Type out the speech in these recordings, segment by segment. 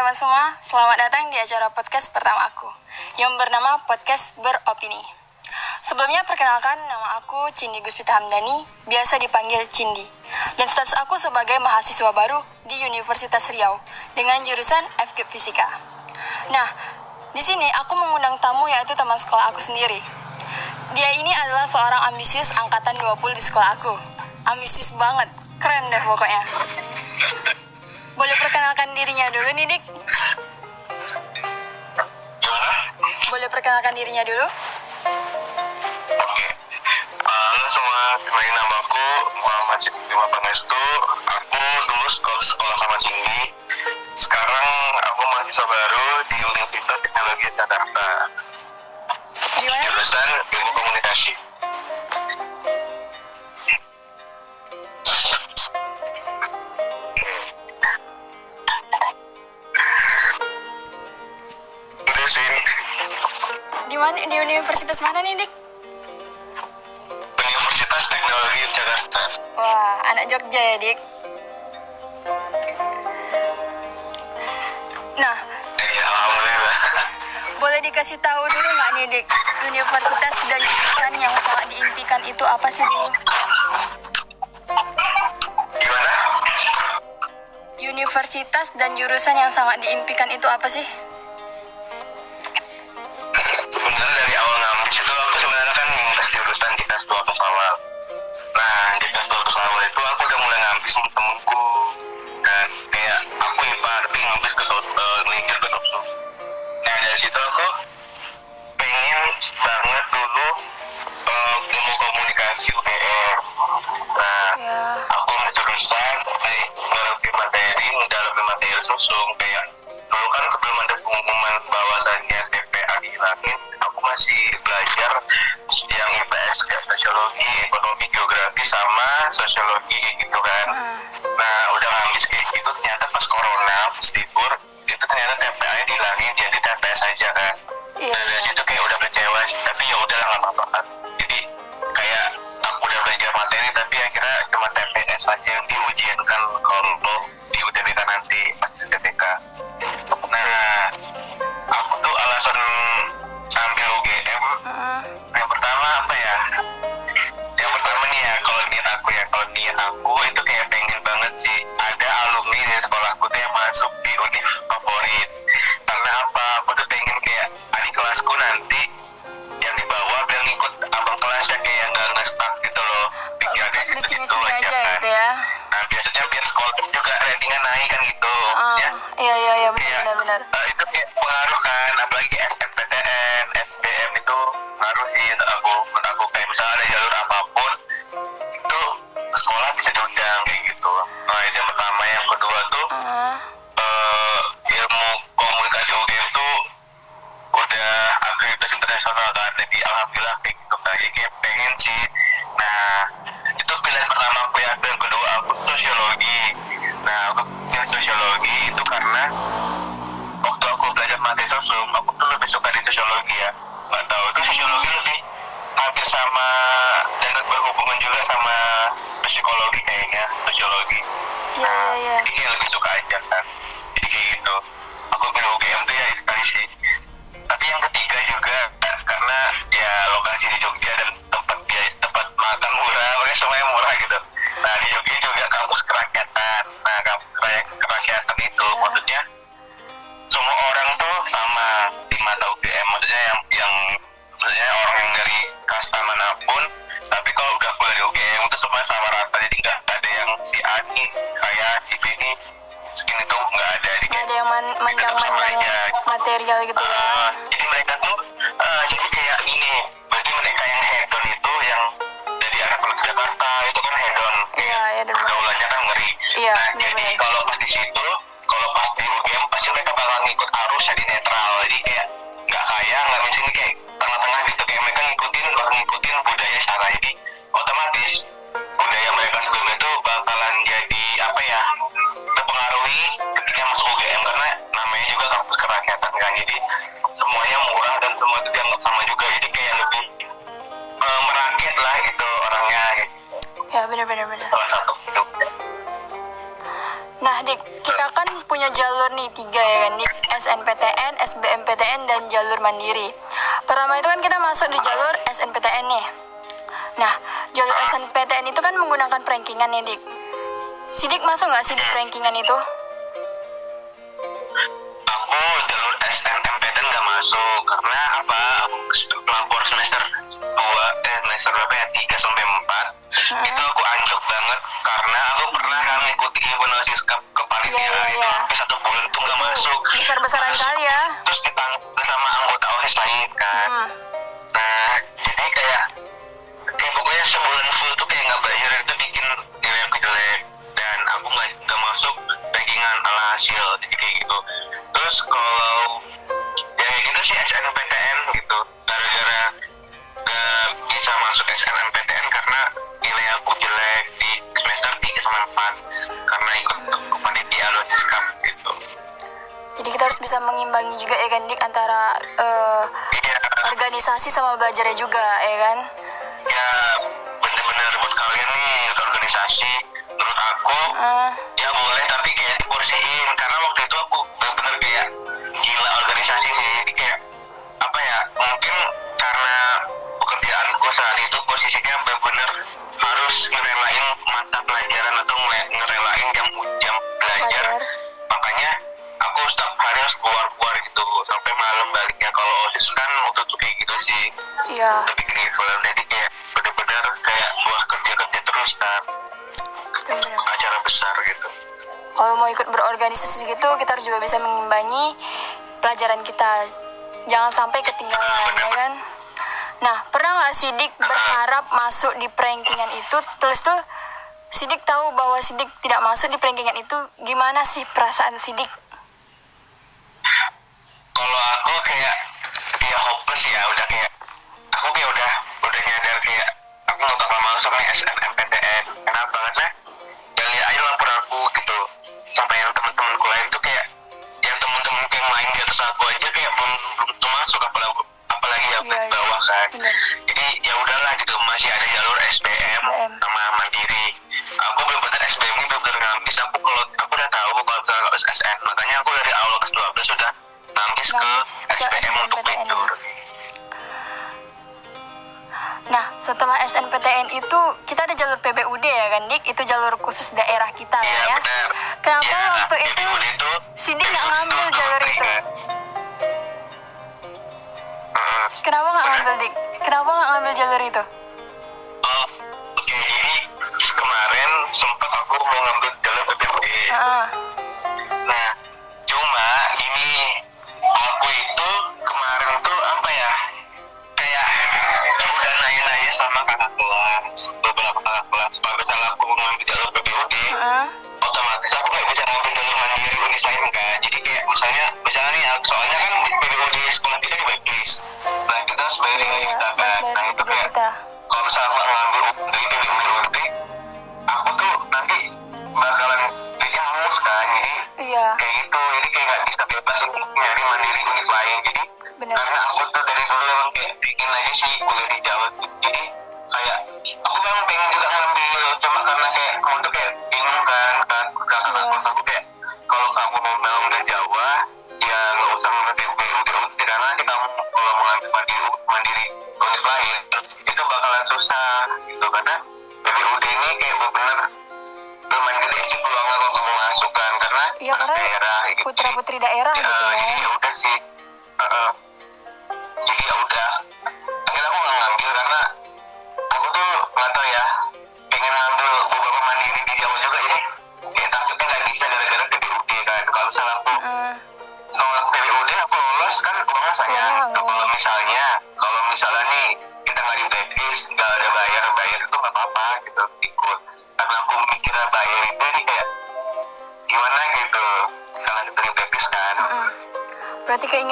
teman-teman semua, selamat datang di acara podcast pertama aku yang bernama Podcast Beropini. Sebelumnya perkenalkan nama aku Cindi Guspita Hamdani, biasa dipanggil Cindi. Dan status aku sebagai mahasiswa baru di Universitas Riau dengan jurusan FKIP Fisika. Nah, di sini aku mengundang tamu yaitu teman sekolah aku sendiri. Dia ini adalah seorang ambisius angkatan 20 di sekolah aku. Ambisius banget, keren deh pokoknya. Boleh perkenalkan dirinya dulu nih, Dik? Gimana? Boleh perkenalkan dirinya dulu? Oke. Halo semua, kenalin nama aku Muhammad Cikima Pangestu. Aku dulu sekolah, sekolah sama Cindy. Sekarang aku mahasiswa baru di Universitas Teknologi Jakarta. Di mana? Jurusan Ilmu Komunikasi. Di mana? Di universitas mana nih, Dik? Universitas Teknologi Jakarta. Wah, anak Jogja ya, Dik. Nah, Iya, alhamdulillah. boleh dikasih tahu dulu nggak nih, Dik? Universitas dan jurusan yang sangat diimpikan itu apa sih dulu? Gimana? Universitas dan jurusan yang sangat diimpikan itu apa sih? Materi mendalami materi susung kayak dulu kan sebelum ada pengumuman bahwasannya TPA dihilangin aku masih belajar yang IPS kayak sosiologi ekonomi geografi sama sosiologi gitu kan. Hmm, nah udah ngambis kayak gitu ternyata pas corona pas libur itu ternyata TPA nya dihilangin jadi TPS aja kan. Iya, Nah, dari situ kayak udah kecewa sih, tapi ya udah nggak apa-apa kan. Jadi kayak aku udah belajar materi tapi akhirnya cuma TPS aja yang diujiankan Ah, ya iya, iya, iya, kayak benar-benar. eh, itu kayak pengaruh kan apalagi SNPTN, SBM itu ngaruh sih untuk aku menurut aku. Kayak misalnya ada jalur apa pun itu sekolah bisa diundang kayak gitu. Nah itu yang pertama. Yang kedua tuh Hmm, eh, ilmu komunikasi UGM tuh udah akreditasi internasional kan. Jadi alhamdulillah kayak gitu kan. Jadi kayak pengen sih nah itu pilihan pertama aku ya dan kedua aku sosiologi nah aku pilih sosiologi itu karena waktu aku sosial aku tuh lebih suka di sosiologi ya. Nggak tahu itu sosiologi lebih hampir sama dan berhubungan juga sama psikologi kayaknya sosiologi. Iya, iya, iya. jadi kayak lebih suka aja kan material gitu ya. Jalur mandiri. Pertama itu kan kita masuk di jalur SNPTN nih. Nah, jalur SNPTN itu kan menggunakan rankingan nih, Dik. Sidik masuk nggak sih di rankingan itu? aku jalur SNMPTN nggak masuk karena apa aku lapor semester 2 eh semester berapa ya 3 sampai 4 itu aku anjlok banget karena aku pernah kan ngikuti event siskap kepanitiaan Iya, iya, itu iya. satu bulan itu nggak masuk Besar-besaran kali ya. terus osis lain kan? Hmm. nah jadi kayak ya pokoknya sebulan full tuh kayak nggak bayar itu bikin nilai aku jelek. Dan aku nggak nggak masuk rankingan ala hasil jadi kayak gitu. Terus kalau ya kayak gitu sih SNMPTN gitu. Gara-gara nggak bisa masuk SNMPTN karena nilai aku jelek di semester 3 sampai 4 karena ikut kepanitiaan Lodiskap gitu Jadi kita harus bisa mengimbangi juga ya kan, Dik, antara iya organisasi sama belajarnya juga, ya kan? ya bener-bener buat kalian nih organisasi menurut aku Hmm. ya boleh tapi kayak diporsiin karena waktu itu aku bener-bener kayak gila organisasi sih jadi kayak apa ya mungkin karena pekerjaanku saat itu posisinya bener-bener harus ngerelain mata pelajaran atau ngerelain harus keluar-keluar gitu sampai malam baliknya kalau osis kan waktu itu kayak gitu sih Iya. bikin event jadi kayak bener-bener kayak buah kerja-kerja terus kan bener. acara besar gitu Kalau mau ikut berorganisasi gitu, kita harus juga bisa mengimbangi pelajaran kita. Jangan sampai ketinggalan, ya kan? Nah, pernah nggak Sidik berharap masuk di rankingan itu, terus tuh Sidik tahu bahwa Sidik tidak masuk di rankingan itu, gimana sih perasaan Sidik? Kalau aku kayak ya hopeless ya udah kayak aku kayak udah udah nyadar kayak aku nggak bakal masuk nih SNMPTN kenapa karena ya lihat aja laporan aku gitu sampai yang teman-temanku lain tuh kayak yang teman-teman yang lain di atas aku aja kayak belum belum tuh masuk apalagi apalagi yang Iya, iya. bawah kan. Jadi ya udahlah gitu masih ada jalur SBM SNPTN itu, kita ada jalur PBUD ya kan, Dik? Itu jalur khusus daerah kita iya ya. benar Kenapa Iya, waktu itu itu Sidik nggak ngambil itu jalur itu? Kenapa nggak ngambil, Dik? Kenapa nggak ngambil jalur itu? Beberapa kelas. Kalau misalnya aku ngambil jalur PBUD, Heeh. otomatis aku nggak bisa ngambil jalur mandiri unis lain kan. Jadi kayak misalnya, misalnya nih, soalnya kan di PBUD sekolah kita di backlist. Nah, kita harus bayar lima Iya, Mas kan. Nah, itu kayak kalau misalnya aku ngambil dari PBUD, aku tuh nanti bakalan jadi hangus kan. Jadi Iya, kayak gitu jadi kayak nggak bisa bebas untuk nyari mandiri univ lain jadi benar. karena aku tuh dari dulu emang kayak bikin aja sih kuliah di Jawa jadi putri daerah ya, gitu ya. ya udah sih. Heeh. jadi ya udah. Akhirnya aku nggak ngambil karena aku tuh nggak tahu ya pengen ngambil beberapa mandiri di Jawa juga jadi kayak takutnya nggak bisa gara-gara PBUD kan. Kalau misalnya aku Mm, nolak PBUD aku lolos kan uangnya saya Uangnya Nah, kalau misalnya kalau misalnya nih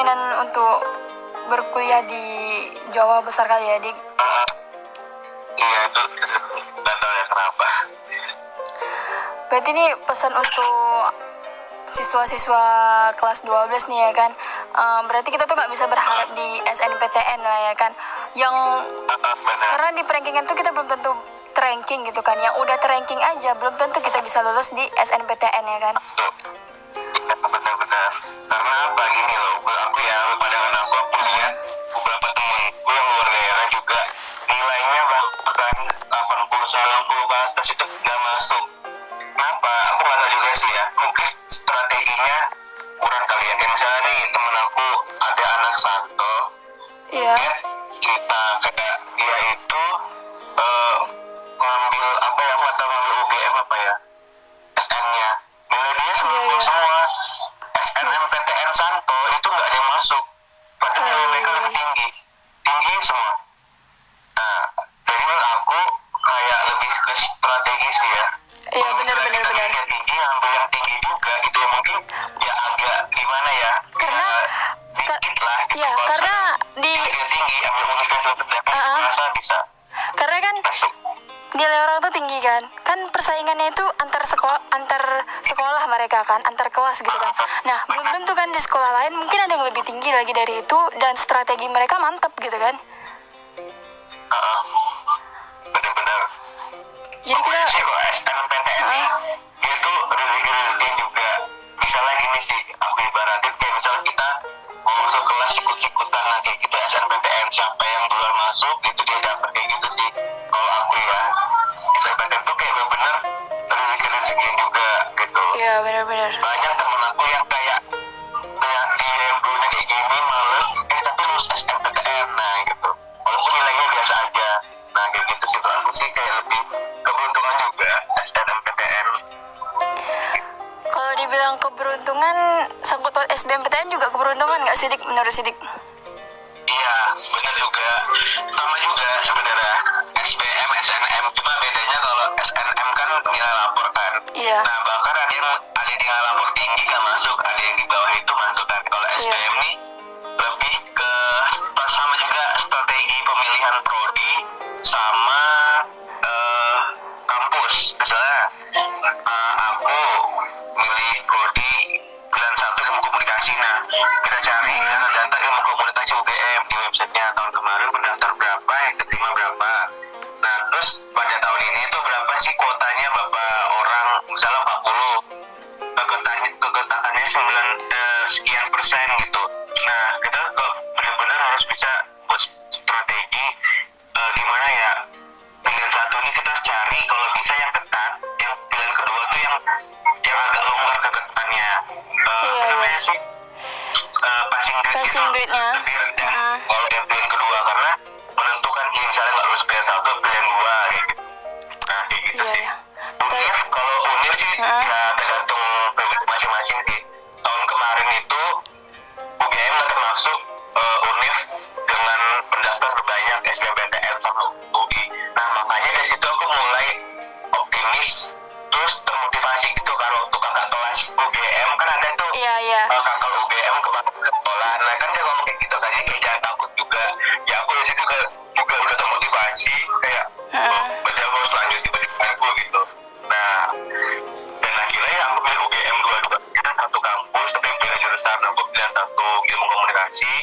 keinginan untuk berkuliah di Jawa besar kali ya, Dik? Heeh. iya itu ya kenapa Berarti ini pesan untuk siswa-siswa kelas 12 nih ya kan. Eh, berarti kita tuh nggak bisa berharap di SNPTN lah ya kan. Yang benar karena di rankingan tuh kita belum tentu ranking gitu kan. Yang udah ranking aja belum tentu kita bisa lulus di SNPTN ya kan. masuk, kenapa? Aku nggak tahu juga sih ya mungkin strateginya kurang kali ya. Kayak misalnya nih temen aku ada anak satu. Yeah. dia cerita kayak dia itu kan persaingannya itu antar sekolah antar sekolah mereka kan antar kelas gitu kan. Nah belum tentu kan di sekolah lain mungkin ada yang lebih tinggi lagi dari itu dan strategi mereka mantep gitu kan. Ah, Benar-benar. jadi kita sih SNMPTN uh, rezeki-rezeki juga. Misalnya gini sih aku ibaratin kayak misalnya kita mau masuk kelas ikut-ikutan lagi kita SNPTN SNMPTN siapa ya Sidik menurut Sidik? Cina. Kita cari data data ilmu komunitas UGM di websitenya. Tahun kemarin pendaftar berapa? Yang diterima berapa? Nah terus pada tahun ini itu berapa sih kuotanya bapak? Orang misalnya 40 keketatannya 9 eh, sekian persen gitu. ini terus jangan takut juga. Ya aku dari situ juga, juga udah termotivasi kayak uh. belajar harus lanjut di pendidikan aku gitu. Nah dan akhirnya ya aku pilih UGM dua-duanya satu kampus tapi pilihan jurusan aku pilihan satu ilmu komunikasi.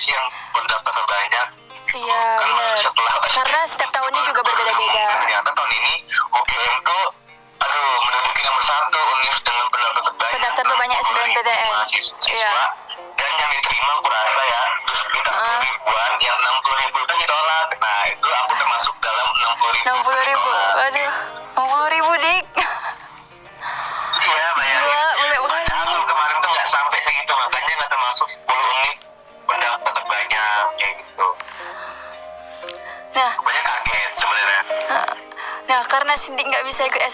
sih yang pendapat terbanyak. Iya benar. karena setiap tahunnya juga berbeda-beda. Ternyata tahun ini UGM tuh aduh menduduki nomor satu univ dengan pendaftar terbanyak. Pendaftar terbanyak SBMPTN mahasiswa iya.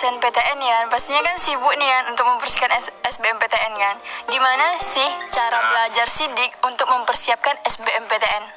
SNPTN ya. Pastinya kan sibuk nih kan untuk mempersiapkan SBMPTN kan. Gimana sih cara nah. belajar sidik untuk mempersiapkan SBMPTN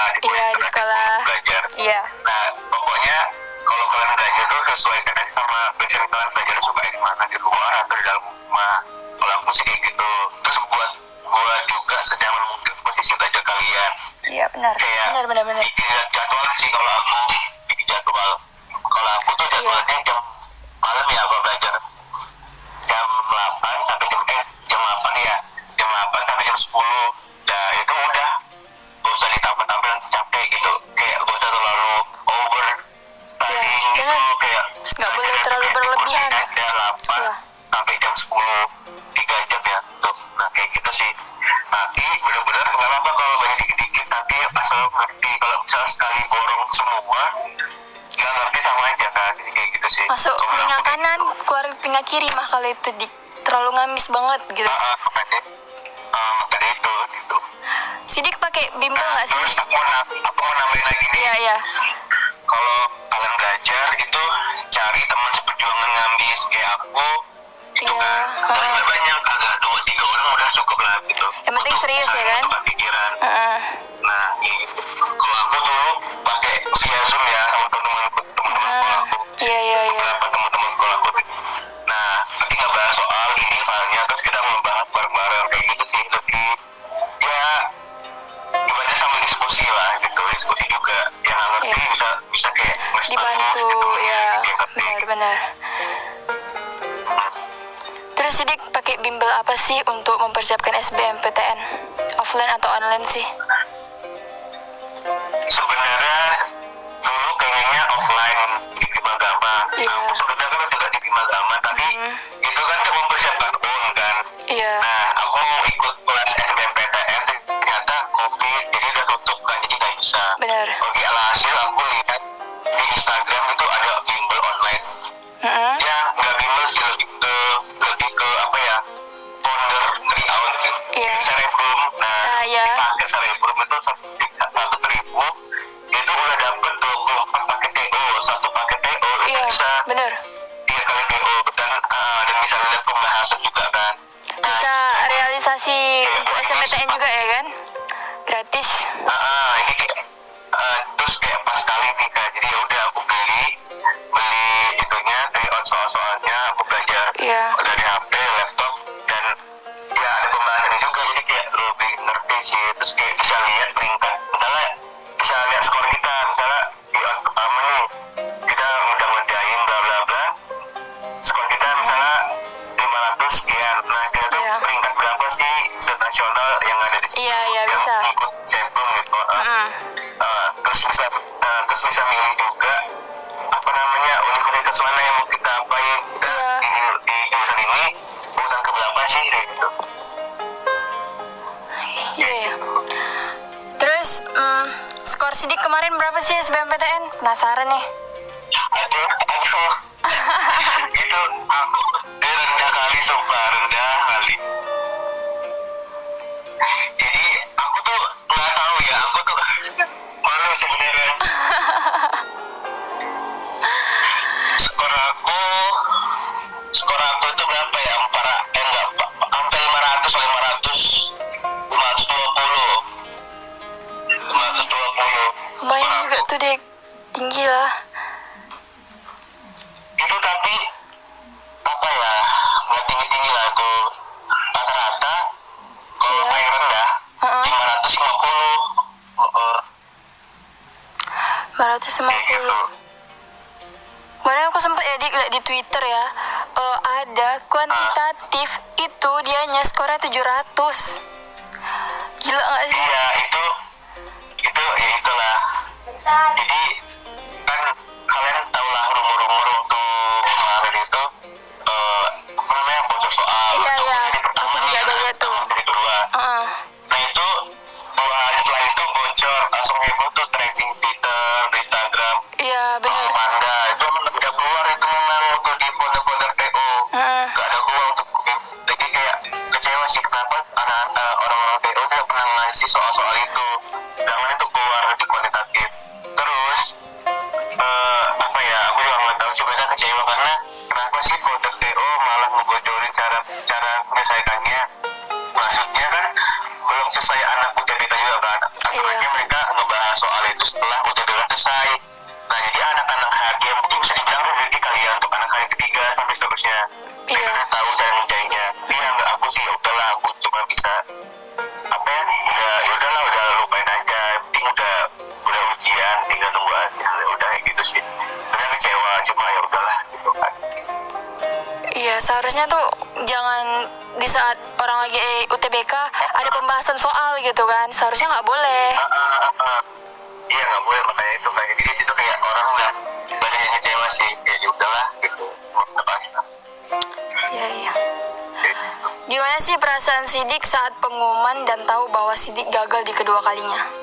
sekolah di iya di sekolah. belajar. Iya. Nah pokoknya kalau kalian belajar tuh sesuaikan aja sama passion kalian belajar suka yang mana di luar atau di dalam rumah. Kalau aku sih kayak gitu. Terus buat buat juga sedang mungkin posisi belajar kalian. Iya benar. Benar benar benar. bikin jadwal sih kalau aku bikin jadwal. Kalau aku tuh jadwalnya iya. jam malam ya kalau kiri mah kalau itu di, terlalu ngamis banget gitu. Uh, makanya, uh, itu gitu. Sidik pakai bimbel nah, nggak sih? terus aku, mau nambahin lagi nih. Iya iya. Kalau kalian belajar itu cari teman seperjuangan ngamis kayak aku gitu ya, kan. Ah. Terus uh, banyak agak dua tiga orang udah cukup lah gitu. Yang penting serius ya kan? pikiran uh -uh. nah gitu. apa sih untuk mempersiapkan SBMPTN? Offline atau online sih? satu satu ribu itu udah dapet dua empat paket TO satu paket TO iya, bisa bener. tiga kali TO mana yang mau kita apa kita yeah. di, iya. di jurusan ini? Urutan keberapa sih kayak gitu. Iya, iya. terus um, skor sidik kemarin berapa sih SBMPTN penasaran nih Twitter ya uh, ada kuantitatif uh. itu dianya skornya 700 gila gak sih? iya itu itu ya itulah jadi kan kalian harusnya tuh jangan di saat orang lagi UTBK ada pembahasan soal gitu kan. Seharusnya nggak boleh. Iya nggak boleh. Makanya itu kayak jadi itu kayak orang nggak banyak yang kecewa sih. Ya, ya udahlah gitu. Lepas iya iya. Gimana sih perasaan Sidik saat pengumuman dan tahu bahwa Sidik gagal di kedua kalinya?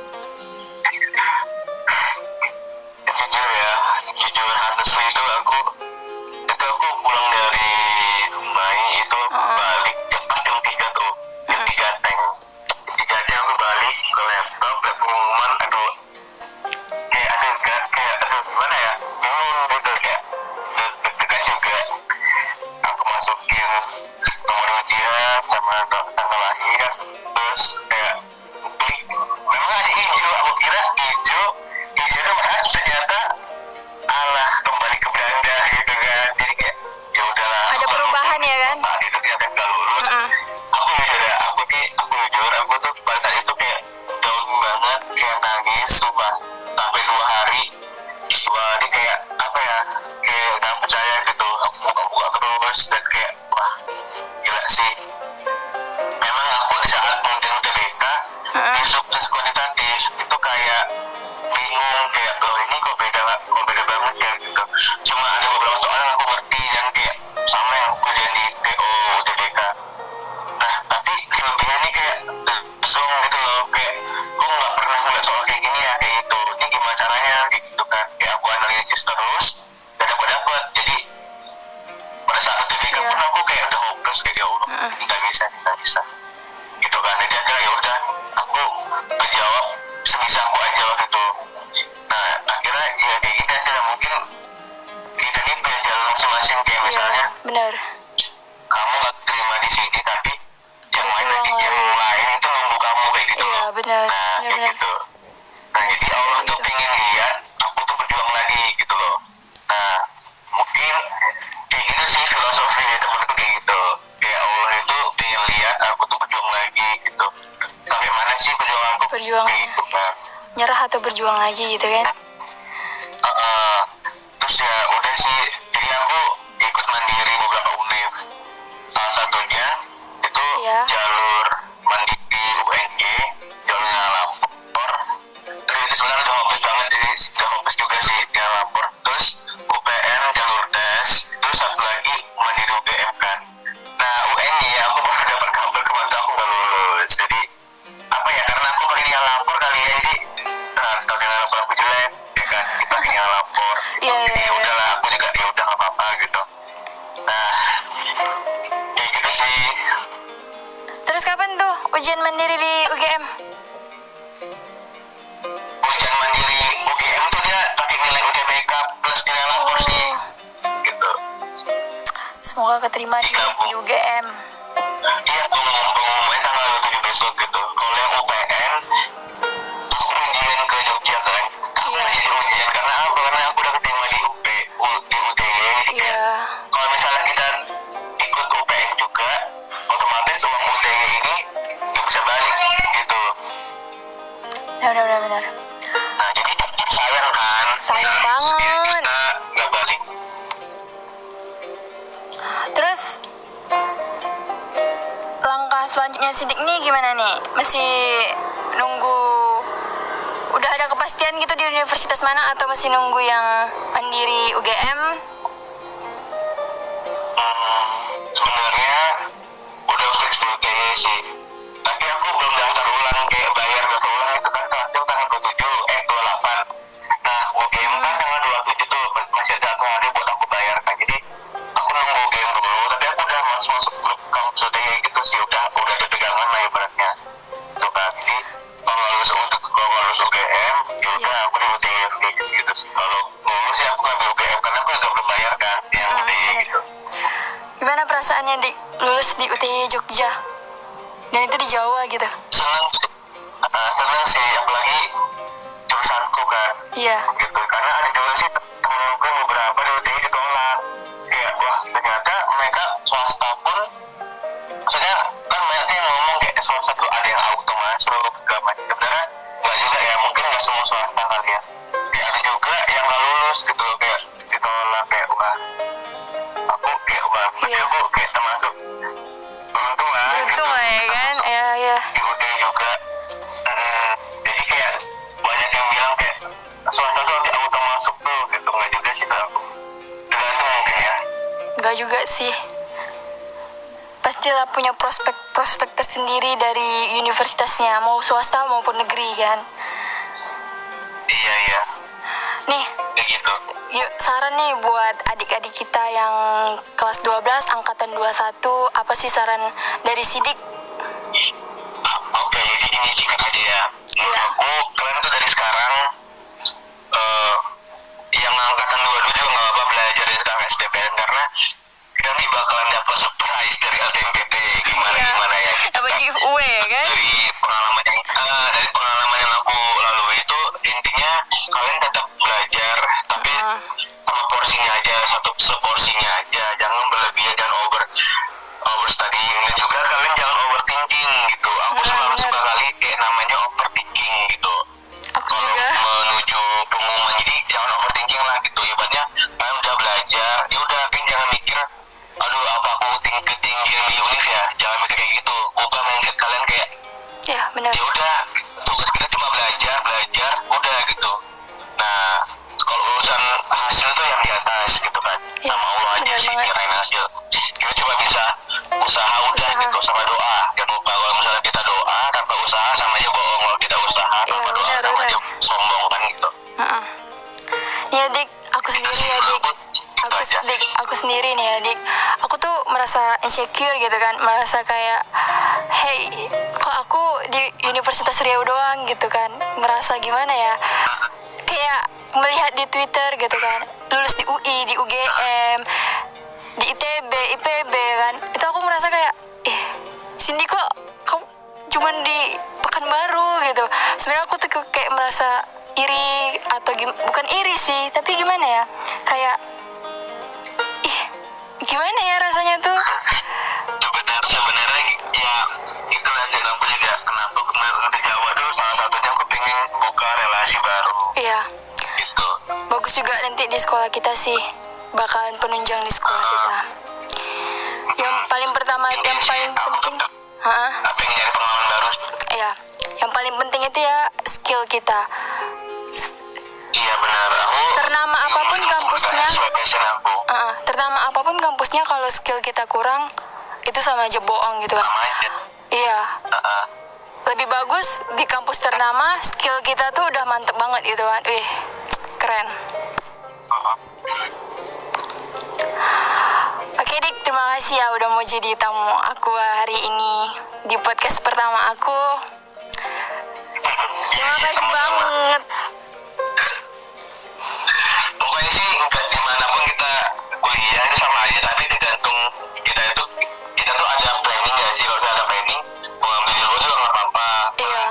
bisa aku aja waktu itu. Nah akhirnya ya kayak gitu aja lah mungkin kita ini punya jalan masing-masing kayak ya, misalnya benar. kamu nggak terima di sini tapi yang iya, lain lagi yang iya. lain itu nunggu kamu kayak gitu iya benar nah benar, kayak benar. gitu. Nah iya, benar, jadi Allah tuh gitu. pengen lihat aku tuh berjuang lagi gitu loh. Nah mungkin kayak gitu sih filosofinya teman kayak gitu. Kayak Allah itu pengen lihat aku tuh berjuang lagi gitu. Sampai mana sih perjuanganku? Kayak gitu nyerah atau berjuang lagi gitu kan. Ujian mandiri di UGM? ujian mandiri UGM tuh dia pakai nilai UTBK plus nilai lapor sih. Gitu. Semoga keterima di, di UGM. iya pengumumannya tanggal 27 besok gitu kepastian gitu di universitas mana atau masih nunggu yang mandiri UGM? Hmm, sebenarnya udah fix UTY sih perasaannya di lulus di UTY Jogja? Dan itu di Jawa gitu. seneng sih uh, seneng sih apalagi jurusanku kan Iya. Sih. Pastilah punya prospek-prospek tersendiri dari universitasnya, mau swasta maupun negeri kan. iya iya Nih, kayak gitu yuk saran nih buat adik-adik kita yang kelas 12 angkatan 21, apa sih saran dari Sidik? Ah, oke jadi ini singkat aja ya menurut Iya. aku kalian tuh dari sekarang eh yang angkatan dua dua juga nggak apa-apa belajar dari sekarang SPPN karena bakalan dapat surprise dari LTMPT gimana Iya. gimana ya Dapat giveaway ya kan? dari pengalaman yang ah, dari pengalaman yang aku lalui itu intinya kalian tetap belajar tapi Mm. sama porsinya aja satu seporsinya aja jangan berlebihan dan over over studying dan juga kalian jangan overthinking gitu ubah mindset kalian kayak Ya, benar. ya udah tugas kita cuma belajar belajar udah gitu. Nah kalau urusan hasil tuh yang di atas gitu kan. Ya, sama Allah aja sih kirain hasil. Kita cuma bisa usaha udah Usaha. gitu sama doa merasa insecure gitu kan, merasa kayak, hey, kok aku di Universitas Riau doang gitu kan, merasa gimana ya? Kayak melihat di Twitter gitu kan, lulus di UI, di UGM, di ITB, IPB kan, itu aku merasa kayak, eh, Cindy kok kamu cuman di Pekanbaru gitu. Sebenarnya aku tuh kayak merasa iri atau bukan iri sih, tapi gimana ya? Kayak gimana ya rasanya tuh? sebenarnya sebenarnya ya itulah sih aku juga kenapa kemarin ke Jawa tuh salah satunya aku pengen buka relasi baru Iya, gitu bagus juga nanti di sekolah kita sih bakalan penunjang di sekolah kita. Yang paling pertama, yang paling penting, Hah? Nah, pengen nyari pengalaman baru ya, yang paling penting itu ya skill kita. Iya benar aku kampusnya sesuai passion aku uh, ternama apa pun kampusnya kalau skill kita kurang itu sama aja bohong gitu kan iya Heeh. lebih bagus di kampus ternama skill kita tuh udah mantep banget gitu kan wih keren Heeh. Oke Dik, terima kasih ya udah mau jadi tamu aku hari ini di podcast pertama aku. Terima kasih banget. Sih nggak di mana pun kita kuliah itu sama aja tapi tergantung kita itu kita tuh ada planning nggak sih kalau ada planning mau ngambil ilmu juga nggak apa-apa Iya,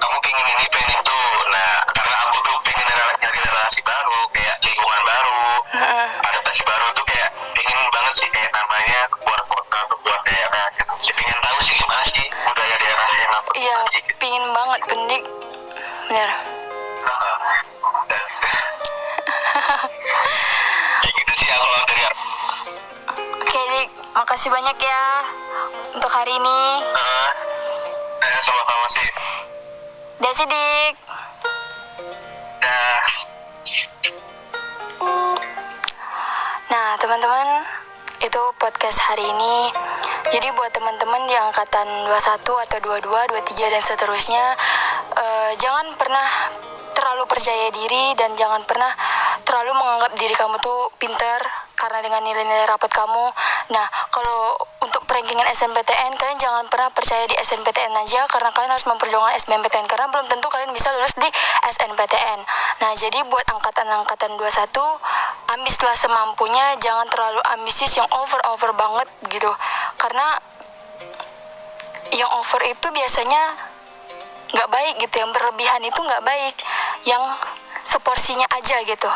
kamu pengen ini pengen itu nah karena aku tuh pengen nyari relasi baru kayak lingkungan baru Heeh. adaptasi baru tuh kayak pengen banget sih kayak namanya keluar kota atau keluar daerah gitu Jadi pengen tahu sih gimana sih budaya daerah yang aku iya, gitu. pingin banget pendik. Bener. Makasih banyak ya untuk hari ini. Heeh. Eh, sama-sama sih Udah sih Dik. Dah. Nah teman-teman, itu podcast hari ini. Jadi buat teman-teman di angkatan 21 atau 22, 23 dan seterusnya, eh, jangan pernah terlalu percaya diri dan jangan pernah terlalu menganggap diri kamu tuh pinter karena dengan nilai-nilai rapat kamu. Nah, kalau untuk perankingan SNPTN, kalian jangan pernah percaya di SNPTN aja karena kalian harus memperjuangkan SBMPTN karena belum tentu kalian bisa lulus di SNPTN. Nah, jadi buat angkatan-angkatan 21, ambislah semampunya, jangan terlalu ambisius yang over-over banget gitu. Karena yang over itu biasanya nggak baik gitu yang berlebihan itu nggak baik yang seporsinya aja gitu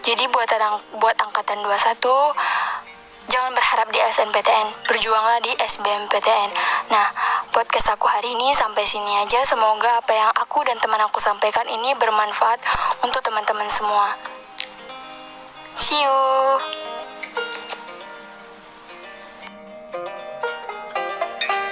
jadi buat orang buat angkatan 21 jangan berharap di SNPTN berjuanglah di SBMPTN nah podcast aku hari ini sampai sini aja. Semoga apa yang aku dan teman aku sampaikan ini bermanfaat untuk teman-teman semua. See you